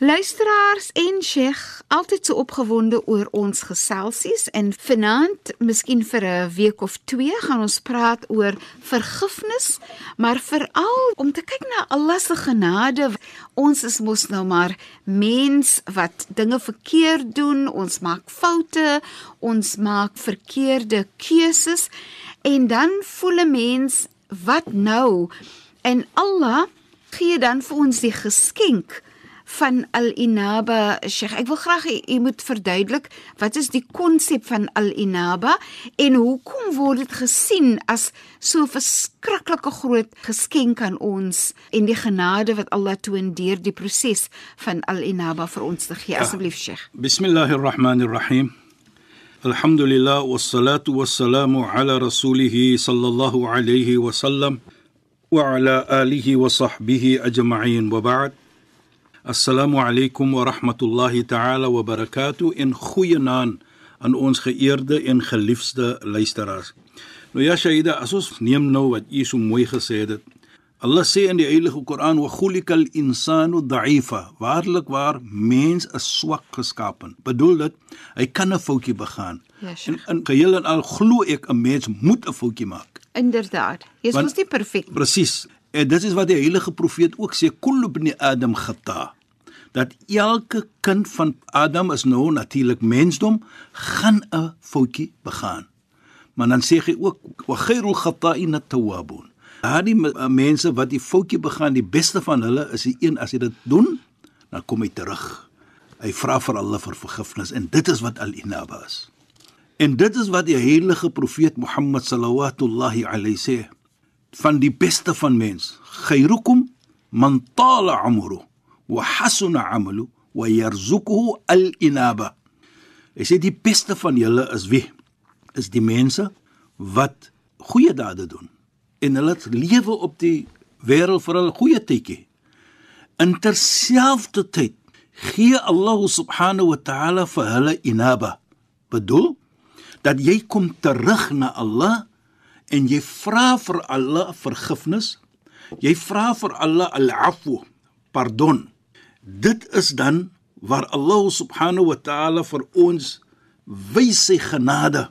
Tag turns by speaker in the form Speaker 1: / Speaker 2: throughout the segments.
Speaker 1: Luisteraars en Sheikh, altyd so opgewonde oor ons geselsies en vanaand, miskien vir 'n week of 2, gaan ons praat oor vergifnis, maar veral om te kyk na Allah se genade. Ons is mos nou maar mens wat dinge verkeerd doen, ons maak foute, ons maak verkeerde keuses en dan voel 'n mens wat nou? En Allah gee dan vir ons die geskenk van al-inaba Sheikh. Ek wil graag u moet verduidelik wat is die konsep van al-inaba en hoekom word dit gesien as so 'n verskriklike groot geskenk aan ons en die genade wat Allah toon deur die proses van al-inaba vir ons te gee. Asseblief Sheikh.
Speaker 2: Bismillahirrahmanirrahim. Alhamdulillah wassalatu wassalamu ala rasulih sallallahu alayhi wa sallam wa ala alihi wa sahbihi ajma'in wa ba'd. Assalamu alaykum wa rahmatullahi ta'ala wa barakatuh in goeie naam aan ons geëerde en geliefde luisteraars. Nou ja Shaida, as ons neem nou wat u so mooi gesê het. Allah sê in die Heilige Koran wa khuliqal insanu da'ifa. Waarlik waar mens is swak geskapen. Bedoel dit hy kan 'n foutjie begaan.
Speaker 1: Ja,
Speaker 2: en in geheel en al glo ek 'n mens moet 'n foutjie maak.
Speaker 1: Inderdaad. Jy is mos nie perfek. nie.
Speaker 2: Presies. En dit is wat die heilige profeet ook sê, kullu ibn Adam khata. Dat elke kind van Adam is nou natuurlik mensdom, gaan 'n foutjie begaan. Maar dan sê hy ook wa khairul khata'in at-tawwabun. Daardie uh, mense wat die foutjie begaan, die beste van hulle is die een as hy dit doen, dan kom hy terug. Hy vra vir hulle vir vergifnis en dit is wat al-inaba is. En dit is wat die heilige profeet Mohammed sallallahu alayhi sê van die beste van mens. Khairukum man tala umru wa hasuna amalu wa yarzuquhu al-inaba. Hy sê die beste van julle is wie? Is die mense wat goeie dade doen en hulle lewe op die wêreld vir hulle goeie tydjie. In terselfdertyd gee Allah subhanahu wa ta'ala vir hulle inaba. Bedoel dat jy kom terug na Allah en jy vra vir Allah vergifnis. Jy vra vir Allah al-afwu, pardon. Dit is dan waar Allah subhanahu wa ta'ala vir ons wys sy genade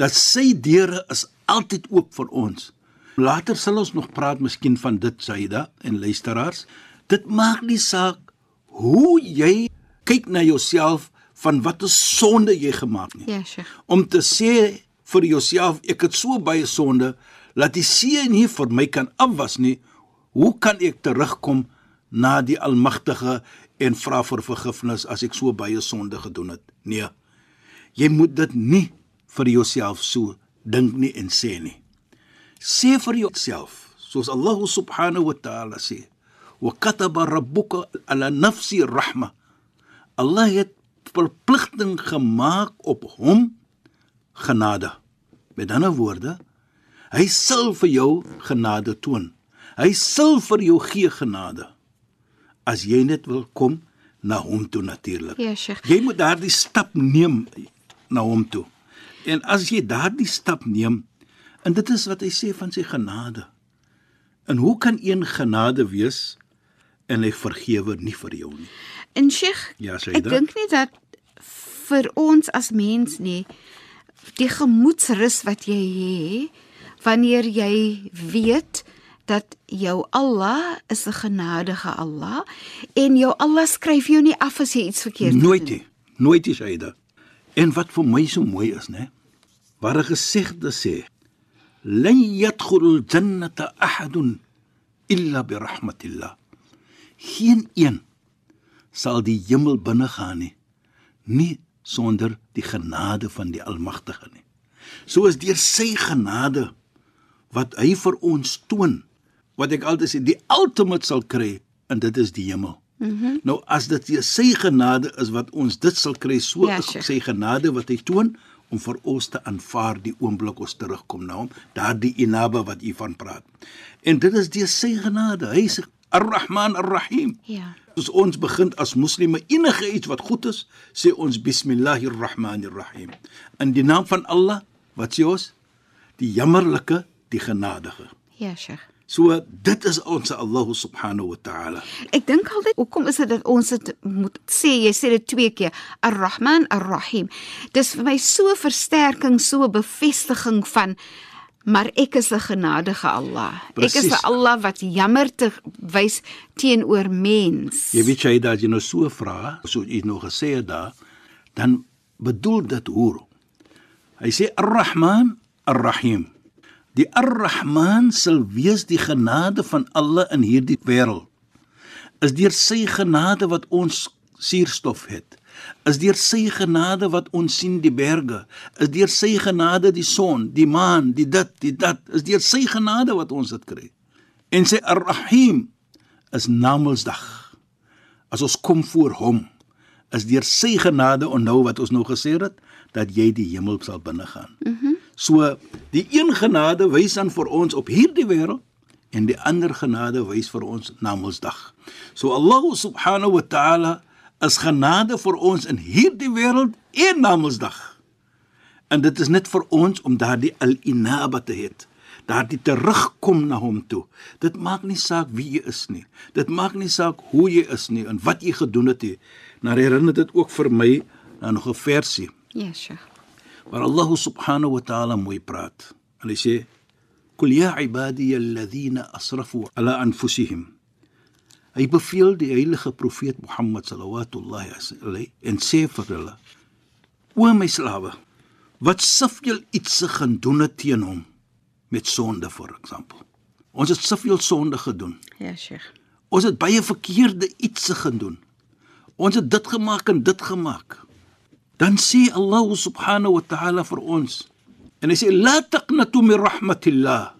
Speaker 2: dat sy deure is altyd oop vir ons. Later sal ons nog praat miskien van dit Saida en luisteraars. Dit maak nie saak hoe jy kyk na jouself van watter sonde jy gemaak het
Speaker 1: Ja, Sheikh.
Speaker 2: om te sê vir jouself ek het so baie sonde laat die see nie vir my kan afwas nie hoe kan ek terugkom na die almagtige en vra vir vergifnis as ek so baie sonde gedoen het nee jy moet dit nie vir jouself so dink nie en sê nie sê vir jouself soos Allah subhanahu wa ta'ala sê wa kataba rabbuka ala nafsi rahma Allah het verpligting gemaak op hom genade. Met ander woorde, hy sal vir jou genade toon. Hy sal vir jou gee genade. As jy net wil kom na hom toe natuurlik.
Speaker 1: Ja, Sheikh.
Speaker 2: Jy moet daardie stap neem na hom toe. En as jy daardie stap neem, en dit is wat hy sê van sy genade. En hoe kan een genade wees en hy vergewe nie vir jou nie?
Speaker 1: En Sheikh,
Speaker 2: Ja,
Speaker 1: ek dink nie dat vir ons as mens nie die gemoedsrus wat jy het wanneer jy weet dat jou Allah is 'n genadige Allah en jou Allah skryf jou nie af as jy iets verkeerd
Speaker 2: Nooit
Speaker 1: doen.
Speaker 2: nie. Nooit is hy dit. En wat vir my so mooi is, né? Waar 'n gesegde sê: "Lan yadkhulul jannata ahadun illa bi rahmatillah." Geen een sal die hemel binne gaan nie, nie sonder die genade van die Almagtige nie. Soos deur sy genade wat hy vir ons toon, wat ek altyd sê, die ultimate sal kry en dit is die hemel. Mm -hmm. Nou as dit sy genade is wat ons dit sal kry, so
Speaker 1: Ja,
Speaker 2: is sy genade wat hy toon om vir ons te aanvaar die oomblik ons terugkom na hom, daardie inaba wat u van praat. En dit is die sy genade. Hy sê Ar-Rahman Ar-Rahim.
Speaker 1: Ja.
Speaker 2: As ons begin as moslime enige iets wat goed is, sê ons Bismillahir Rahmanir Rahim. In die naam van Allah, wat sê ons? Die jammerlike, die genadige.
Speaker 1: Ja, Sheikh.
Speaker 2: So dit is ons Allah subhanahu wa ta'ala.
Speaker 1: Ek dink altyd, hoekom is dit dat ons dit moet sê? Jy sê dit twee keer, Ar-Rahman, Ar-Rahim. Dis vir my so versterking, so bevestiging van maar ek is 'n genadige Allah. Ek is. 'n Allah wat jammer te wys teenoor mens.
Speaker 2: Jy weet jy dat jy nou so vra, so jy nou gesê het daar, dan bedoel dit hoe. Hy sê Ar-Rahman Ar-Rahim. Die Ar-Rahman sal wees die genade van Allah in hierdie wêreld. Is deur sy genade wat ons suurstof het. Is deur sy genade wat ons sien die berge. Is deur sy genade die son, die maan, die dit, die dat. Is deur sy genade wat ons dit kry. En sy Ar-Rahim is Namedsdag. As ons kom voor hom, is deur sy genade onthou wat ons nou gesê het dat jy die hemel sal binnegaan. Mhm. Mm so die een genade wys dan vir ons op hierdie wêreld en die ander genade wys vir ons Namedsdag. So Allah subhanahu wa ta'ala is genade vir ons in hierdie wêreld en Namedsdag. En dit is net vir ons om daardie al-inaba te hê. Daardie terugkom na hom toe. Dit maak nie saak wie jy is nie. Dit maak nie saak hoe jy is nie en wat jy gedoen het nie. Nou herinner dit ook vir my aan nog 'n versie
Speaker 1: Ja, Sheikh.
Speaker 2: Waar Allah subhanahu wa ta'ala mooi praat. En hy sê: "Qul ya ibadiy alladhina asrafu ala anfusihim." Hy beveel die heilige profeet Mohammed sallallahu alayhi en sê vir hulle: "O my slawe, wat soveel iets gaan doen het teen hom met sonde vir eksempel. Ons het soveel sonde gedoen.
Speaker 1: Ja, Sheikh.
Speaker 2: Ons het baie verkeerde iets gedoen. Ons het dit gemaak en dit gemaak. Dan sê Allah subhanahu wa ta'ala vir ons en hy sê la taqnatu min rahmatillah.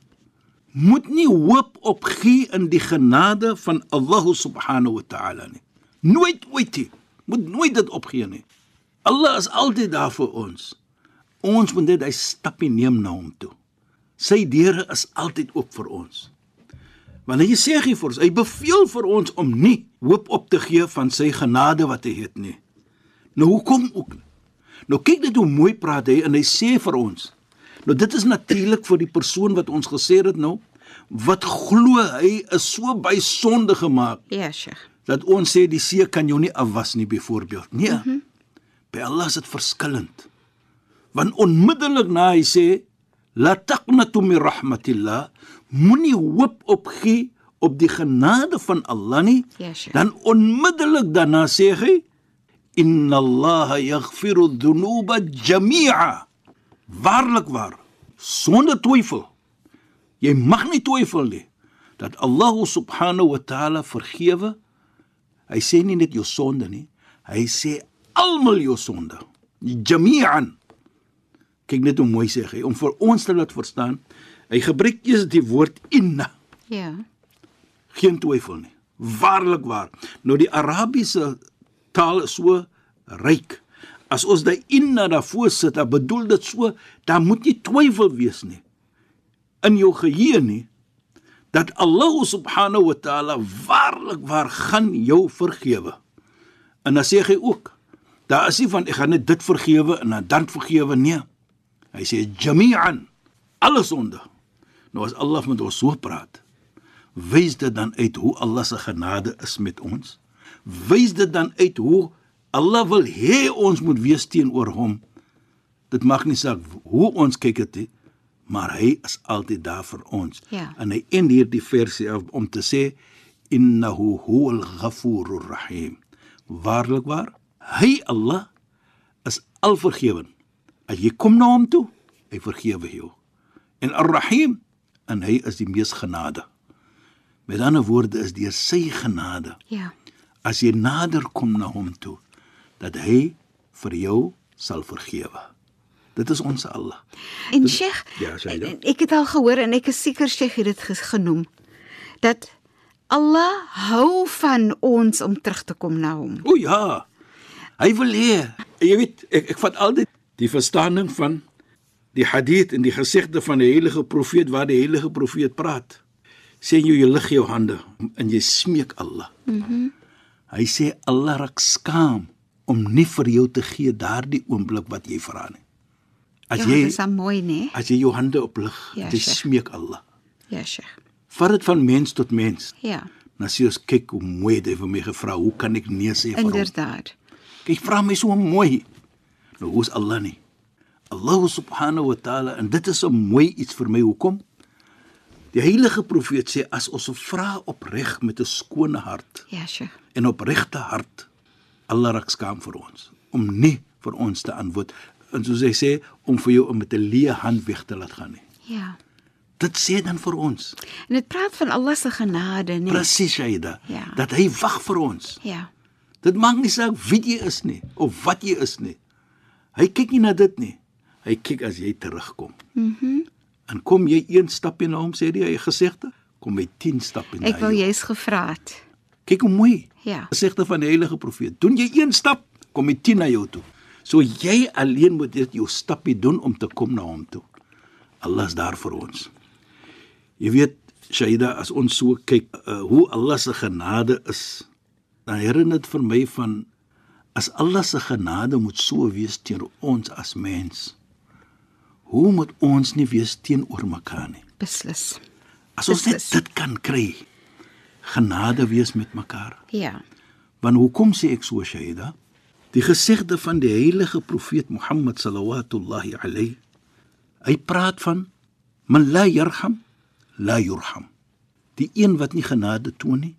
Speaker 2: Moet nie hoop opgee in die genade van Allah subhanahu wa ta'ala nie. Nooit ooit nie. Moet nooit dit opgee nie. Allah is altyd daar vir ons. Ons moet net hy stappie neem na hom toe. Sy deure is altyd oop vir ons. Want hy sê hy vir ons, hy beveel vir ons om nie hoop op te gee van sy genade wat hy het nie. Nou hoekom ook? Nou kyk net hoe mooi praat hy en hy sê vir ons. Nou dit is natuurlik vir die persoon wat ons gesê het nou wat glo hy is so by sonde gemaak
Speaker 1: Ja, Sheikh.
Speaker 2: dat ons sê die see kan jou nie afwas nie byvoorbeeld. Nee. Mm -hmm. By Allah is dit verskillend. Want onmiddellik na hy sê la taqnatu min rahmatillah, moenie hoop opgee op die genade van Allah nie.
Speaker 1: Ja, Sheikh.
Speaker 2: Dan onmiddellik daarna sê hy inna Allah yaghfiru dhunuba jami'a. Waarlik waar, sonder twyfel. Jy mag nie twyfel nie dat Allah subhanahu wa ta'ala vergewe. Hy sê nie net jou sonde nie, hy sê almal jou sonde. Jami'an. Kyk net hoe mooi sê hy om vir ons te laat verstaan. Hy gebruik eers die woord inna.
Speaker 1: Ja.
Speaker 2: Geen twyfel nie. Waarlik waar. Nou die Arabiese taal is so ryk. As ons daai inna daarvoor sit, dan bedoel dit so, daar moet nie twyfel wees nie in jou geheue nie dat Allah subhanahu wa taala waarlik waar gaan jou vergewe. En dan sê hy ook, daar is nie van ek gaan net dit vergewe en dan dan vergewe nie. Hy sê jami'an alle sonde. Nou as Allah met ons so praat, wys dit dan uit hoe Allah se genade is met ons. Wys dit dan uit hoe Allah wil hê ons moet wees teenoor hom. Dit mag nie saak hoe ons kyk dit nie, maar hy is altyd daar vir ons.
Speaker 1: Ja.
Speaker 2: En hy end hierdie versie af om te sê innahu huwal ghafurur rahim. Waarlik waar, hy Allah is alvergewend. As jy kom na hom toe, hy vergewe jou. En Ar-Rahim, en hy is die mees genade. Met ander woorde is deur sy genade
Speaker 1: Ja.
Speaker 2: As jy nader kom na hom toe dat hy vir jou sal vergewe. Dit is ons Allah.
Speaker 1: En Sheikh,
Speaker 2: Ja,
Speaker 1: ek het al gehoor en ek is seker Sheikh het dit genoem dat Allah hou van ons om terug te kom na hom.
Speaker 2: O ja. Hy wil hê. Jy weet, ek ek vat altyd die verstaaning van die hadith en die gesegde van die heilige profeet waar die heilige profeet praat. Sê jy jy lig jou hande en jy smeek Allah. Mhm. Mm hy sê Allah raak skaam om nie vir jou te gee daardie oomblik wat jy vra nie. As
Speaker 1: Ja,
Speaker 2: jy
Speaker 1: dis mooi, né?
Speaker 2: as jy jou hande oplig,
Speaker 1: Ja, Sheikh.
Speaker 2: smeek Allah.
Speaker 1: Ja, Sheikh.
Speaker 2: Vat dit van mens tot mens.
Speaker 1: Ja,
Speaker 2: Dan sê ons kyk hoe mooi hy vir my gevra, hoe kan ek nee sê vir hom?
Speaker 1: inderdaad.
Speaker 2: Kyk, vra my so mooi. Nou hoe's Allah nie? Allah subhanahu wa ta'ala en dit is 'n mooi iets vir my. Hoekom? Die heilige profeet sê as ons vra opreg met 'n skone hart
Speaker 1: Ja, Sheikh.
Speaker 2: en opregte hart, Allah raak skaam vir ons om nie vir ons te antwoord. En soos hy sê om vir jou om met 'n leë hand weg te laat gaan nie.
Speaker 1: Ja.
Speaker 2: Dit sê dan vir ons.
Speaker 1: En dit praat van Allah se genade, né?
Speaker 2: Presies, Shaida.
Speaker 1: Ja.
Speaker 2: Dat hy wag vir ons.
Speaker 1: Ja.
Speaker 2: Dit maak nie saak wie jy is nie of wat jy is nie. Hy kyk nie na dit nie. Hy kyk as jy terugkom. Mhm. Mm en kom jy een stapie na hom sê die hy gesegde, kom hy 10 stappe na
Speaker 1: Ek wou
Speaker 2: jou.
Speaker 1: jy's gevra het.
Speaker 2: Kyk hoe mooi.
Speaker 1: Ja.
Speaker 2: Gesegde van die heilige profeet. Doen jy een stap, kom hy 10 na jou toe. So jy alleen moet dit jou stappie doen om te kom na hom toe. Allah is daar vir ons. Jy weet, Shaida, as ons so kyk uh, hoe Allah se genade is, dan herinner dit vir my van as Allah se genade moet so wees teenoor ons as mens. Hoe moet ons nie wees teenoor mekaar nie?
Speaker 1: Beslis.
Speaker 2: As ons net
Speaker 1: Beslis.
Speaker 2: dit kan kry, genade wees met mekaar.
Speaker 1: Ja.
Speaker 2: Want hoekom sê ek so Shaida? Die gesegde van die heilige profeet Mohammed sallallahu alayhi hy praat van man la yarham la yurham. Die een wat nie genade toon nie,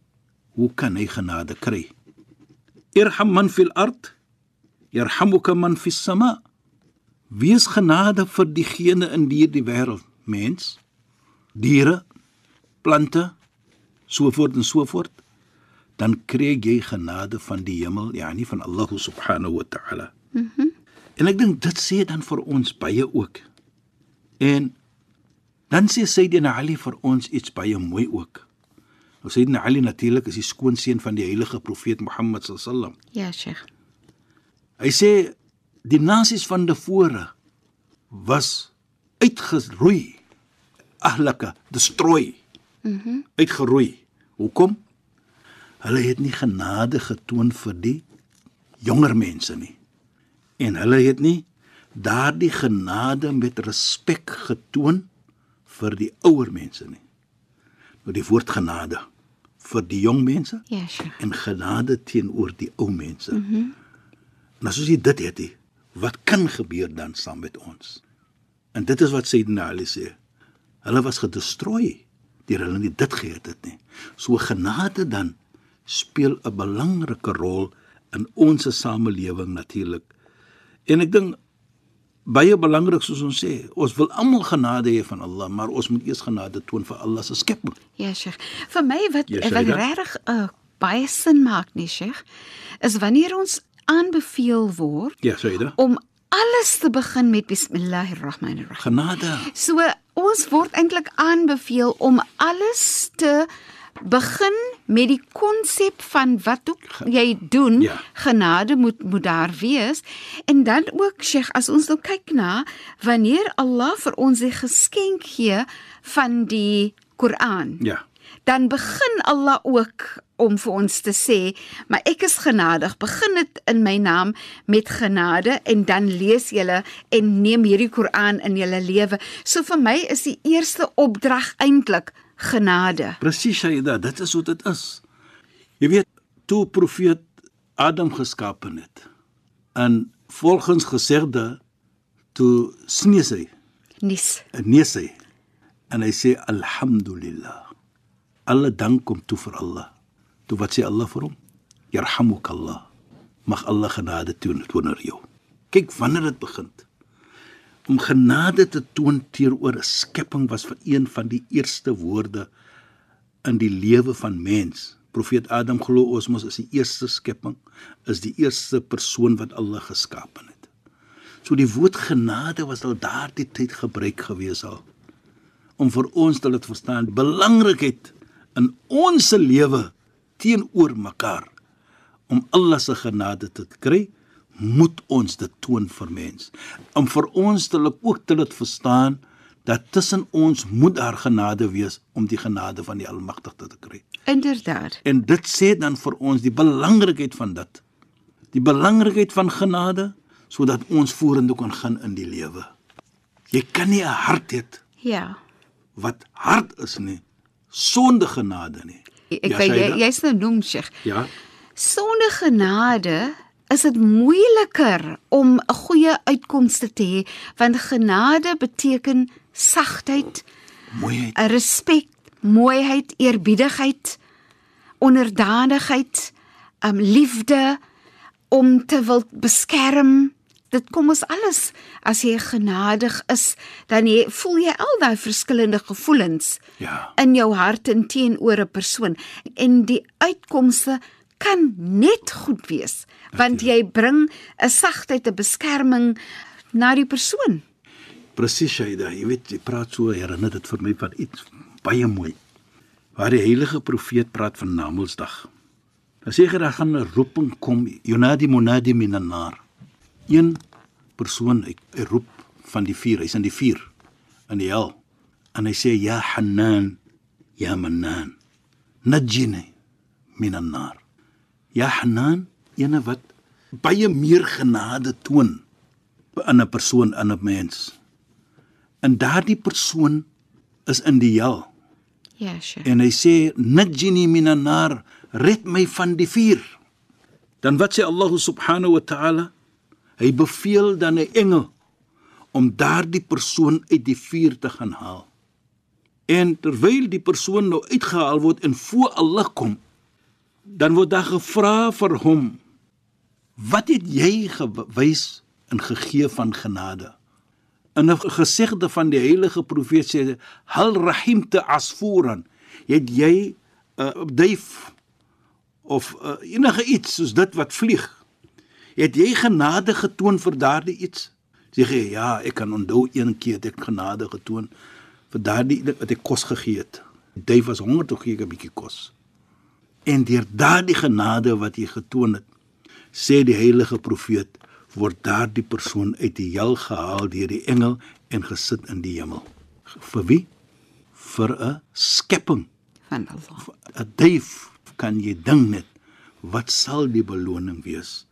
Speaker 2: hoe kan hy genade kry? Irham man fil ard yarhamuka man fis sama. Wees genade vir diegene in hierdie wêreld, mens, diere, plante, so voort en so voort dan kry jy genade van die hemel, ja, nie van Allah subhanahu wa ta'ala. Mhm. Mm en ek dink dit sê dan vir ons baie ook. En dan sê Sayyidina Ali vir ons iets baie mooi ook. Nou Sayyidina Ali natuurlik is die skoonseun van die heilige profeet Mohammed sallam.
Speaker 1: Ja, Sheikh.
Speaker 2: Hy sê die nasies van tevore was uitgeroei, ahlaka, destroy. Mhm. Mm uitgeroei. Hoekom? Hulle het nie genade getoon vir die jonger mense nie. En hulle het nie daardie genade met respek getoon vir die ouer mense nie. Nou die woord genade vir die jong mense
Speaker 1: Ja, Sheikh.
Speaker 2: en genade teenoor die ou mense. Mhm. Mm en as ons nie dit het wat kan gebeur dan saam met ons? En dit is wat Sayyidina Ali sê. Hulle was gedestrooi deur hulle nie dit gehet het nie. So genade dan speel 'n belangrike rol in ons samelewing natuurlik. En ek dink baie belangrik soos ons sê, ons wil almal genade hê van Allah, maar ons moet eers genade toon vir Allah se skepping.
Speaker 1: Ja, Sheikh. Vir my wat
Speaker 2: Ja,
Speaker 1: wat
Speaker 2: Shaida?
Speaker 1: regtig uh, baie sin maak nie, Sheikh, is wanneer ons aanbeveel word
Speaker 2: Ja, Sayyida.
Speaker 1: om alles te begin met bismillahirrahmanirrahim.
Speaker 2: Genade.
Speaker 1: So ons word eintlik aanbeveel om alles te begin met die konsep van wat ook jy doen
Speaker 2: Ja.
Speaker 1: genade moet moet daar wees en dan ook Sheikh as ons nou kyk na wanneer Allah vir ons die geskenk gee van die Koran
Speaker 2: Ja.
Speaker 1: Dan begin Allah ook om vir ons te sê, maar ek is genadig. Begin dit in my naam met genade en dan lees julle en neem hierdie Koran in julle lewe. So vir my is die eerste opdrag eintlik genade.
Speaker 2: Presies Shaida, dit is hoe dit is. Jy weet, toe profeet Adam geskape het. En volgens gesegde toe snees hy,
Speaker 1: Nis.
Speaker 2: nees hy. En hy sê alhamdulillah. Alle dank kom toe vir Allah. Toe wat sê Allah vir hom? Yarhamukallah. Mag Allah genade toon teenoor jou. Kyk wanneer dit begin. Om genade te toon teenoor 'n skepping was vir een van die eerste woorde in die lewe van mens. Profeet Adam glo ons mos is die eerste skepping, is die eerste persoon wat Allah geskaap het. So die woord genade was al daardie tyd gebruik gewees al om vir ons te laat verstaan belangrikheid in ons lewe teenoor mekaar om Allah se genade te kry moet ons dit toon vir mens om vir ons te ook te laat verstaan dat tussen ons moet daar genade wees om die genade van die Almagtige te kry.
Speaker 1: Inderdaad.
Speaker 2: En dit sê dan vir ons die belangrikheid van dit. Die belangrikheid van genade sodat ons vorentoe kan gaan in die lewe. Jy kan nie 'n hart hê
Speaker 1: Ja.
Speaker 2: wat hard is nie sonder genade nie.
Speaker 1: Ek weet jy jy's nou noem Sheikh.
Speaker 2: Ja.
Speaker 1: Sonder genade is dit moeiliker om 'n goeie uitkomste te hê want genade beteken sagtheid,
Speaker 2: Mooiheid.
Speaker 1: respek, mooiheid, eerbiedigheid, onderdanigheid, um liefde om te wil beskerm. Dit kom ons alles as jy genadig is, dan jy voel jy al daai verskillende gevoelens
Speaker 2: Ja.
Speaker 1: in jou hart en teenoor 'n persoon en die uitkomste kan net goed wees want jy bring 'n sagtheid, 'n beskerming na die persoon.
Speaker 2: Presies Shaida, jy weet jy praat so herinner dit vir my van iets baie mooi. Waar die heilige profeet praat van Namedsdag. Dan sê hy dat gaan 'n roeping kom, Yunadi munadi minan nar. Een persoon hy, hy roep van die vuur, hy's in die vuur in die hel. En hy sê ja Hanan, ya Mannan. Najini minan nar. Ja Hanan, ene wat baie meer genade toon in 'n persoon, in 'n mens. En daardie persoon is in die hel.
Speaker 1: Ja, sure.
Speaker 2: En hy sê najini minan nar, red my van die vuur. Dan wat sê Allah subhanahu wa ta'ala? Hy beveel dan 'n engel om daardie persoon uit die vuur te gaan haal. En terwyl die persoon nou uitgehaal word en voor Allah kom, dan word daar gevra vir hom: "Wat het jy gewys en gegee van genade?" In 'n gesegde van die heilige profeet sê: "Hal rahimta asfuran." Het jy 'n uh, duif of uh, enige iets soos dit wat vlieg? Het jy genade getoon vir daardie iets? Sê jy ja, ek kan onthou een keer het ek genade getoon vir daardie ding wat ek kos gegee het. Duif was honger toe gee ek 'n bietjie kos. En deur daardie genade wat jy getoon het, sê die heilige profeet, word daardie persoon uit die hel gehaal deur die engel en gesit in die hemel. Vir wie? Vir 'n skepping.
Speaker 1: van Allah.
Speaker 2: 'n Duif kan jy ding net wat sal die beloning wees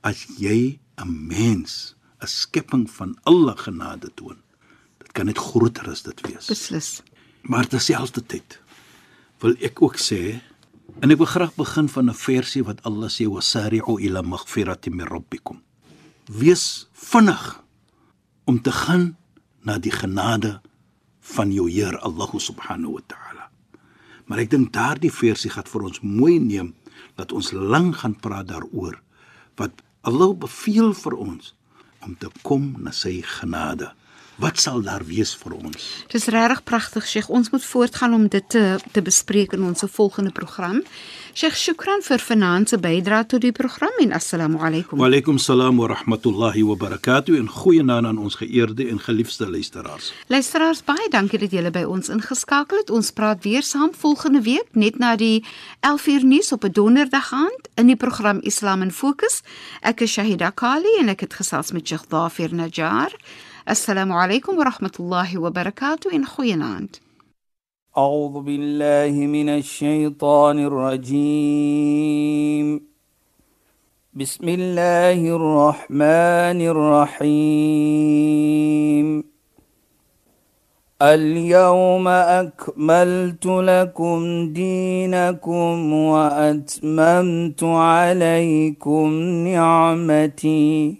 Speaker 2: as jy 'n mens, 'n skepping van alle genade toon. Dit kan net groter as dit wees.
Speaker 1: Beslis.
Speaker 2: Maar terselfdertyd wil ek ook sê en ek wil graag begin van 'n versie wat Allah sê wasari'u ila maghfiratin min rabbikum. Wees vinnig om te gaan na die genade van jou Heer Allah subhanahu wa ta'ala. Maar ek dink daardie versie gaan vir ons mooi neem dat ons lank gaan praat daaroor wat Allah beveel vir ons om te kom na sy genade. Wat sal daar wees vir ons?
Speaker 1: Dis regtig pragtig, Sheikh. Ons moet voortgaan om dit te te bespreek in ons volgende program. Sheikh, shukran vir vanaand se bydrae tot die program en assalamu alaykum.
Speaker 2: Wa alaykum salaam wa rahmatullahi wa barakatuh en goeienaand aan ons geëerde en geliefde luisteraars.
Speaker 1: Luisteraars, baie dankie dat julle by ons ingeskakel het. Ons praat weer saam volgende week net na die 11uur nuus op 'n donderdag aand in die program Islam in Fokus. Ek is Shahida Kali en ek het gesels met Sheikh Dafir Najjar. Alaykum wa rahmatullahi wa barakatuh en goeienaand.
Speaker 3: أعوذ بالله من الشيطان الرجيم. بسم الله الرحمن الرحيم. اليوم أكملت لكم دينكم وأتممت عليكم نعمتي.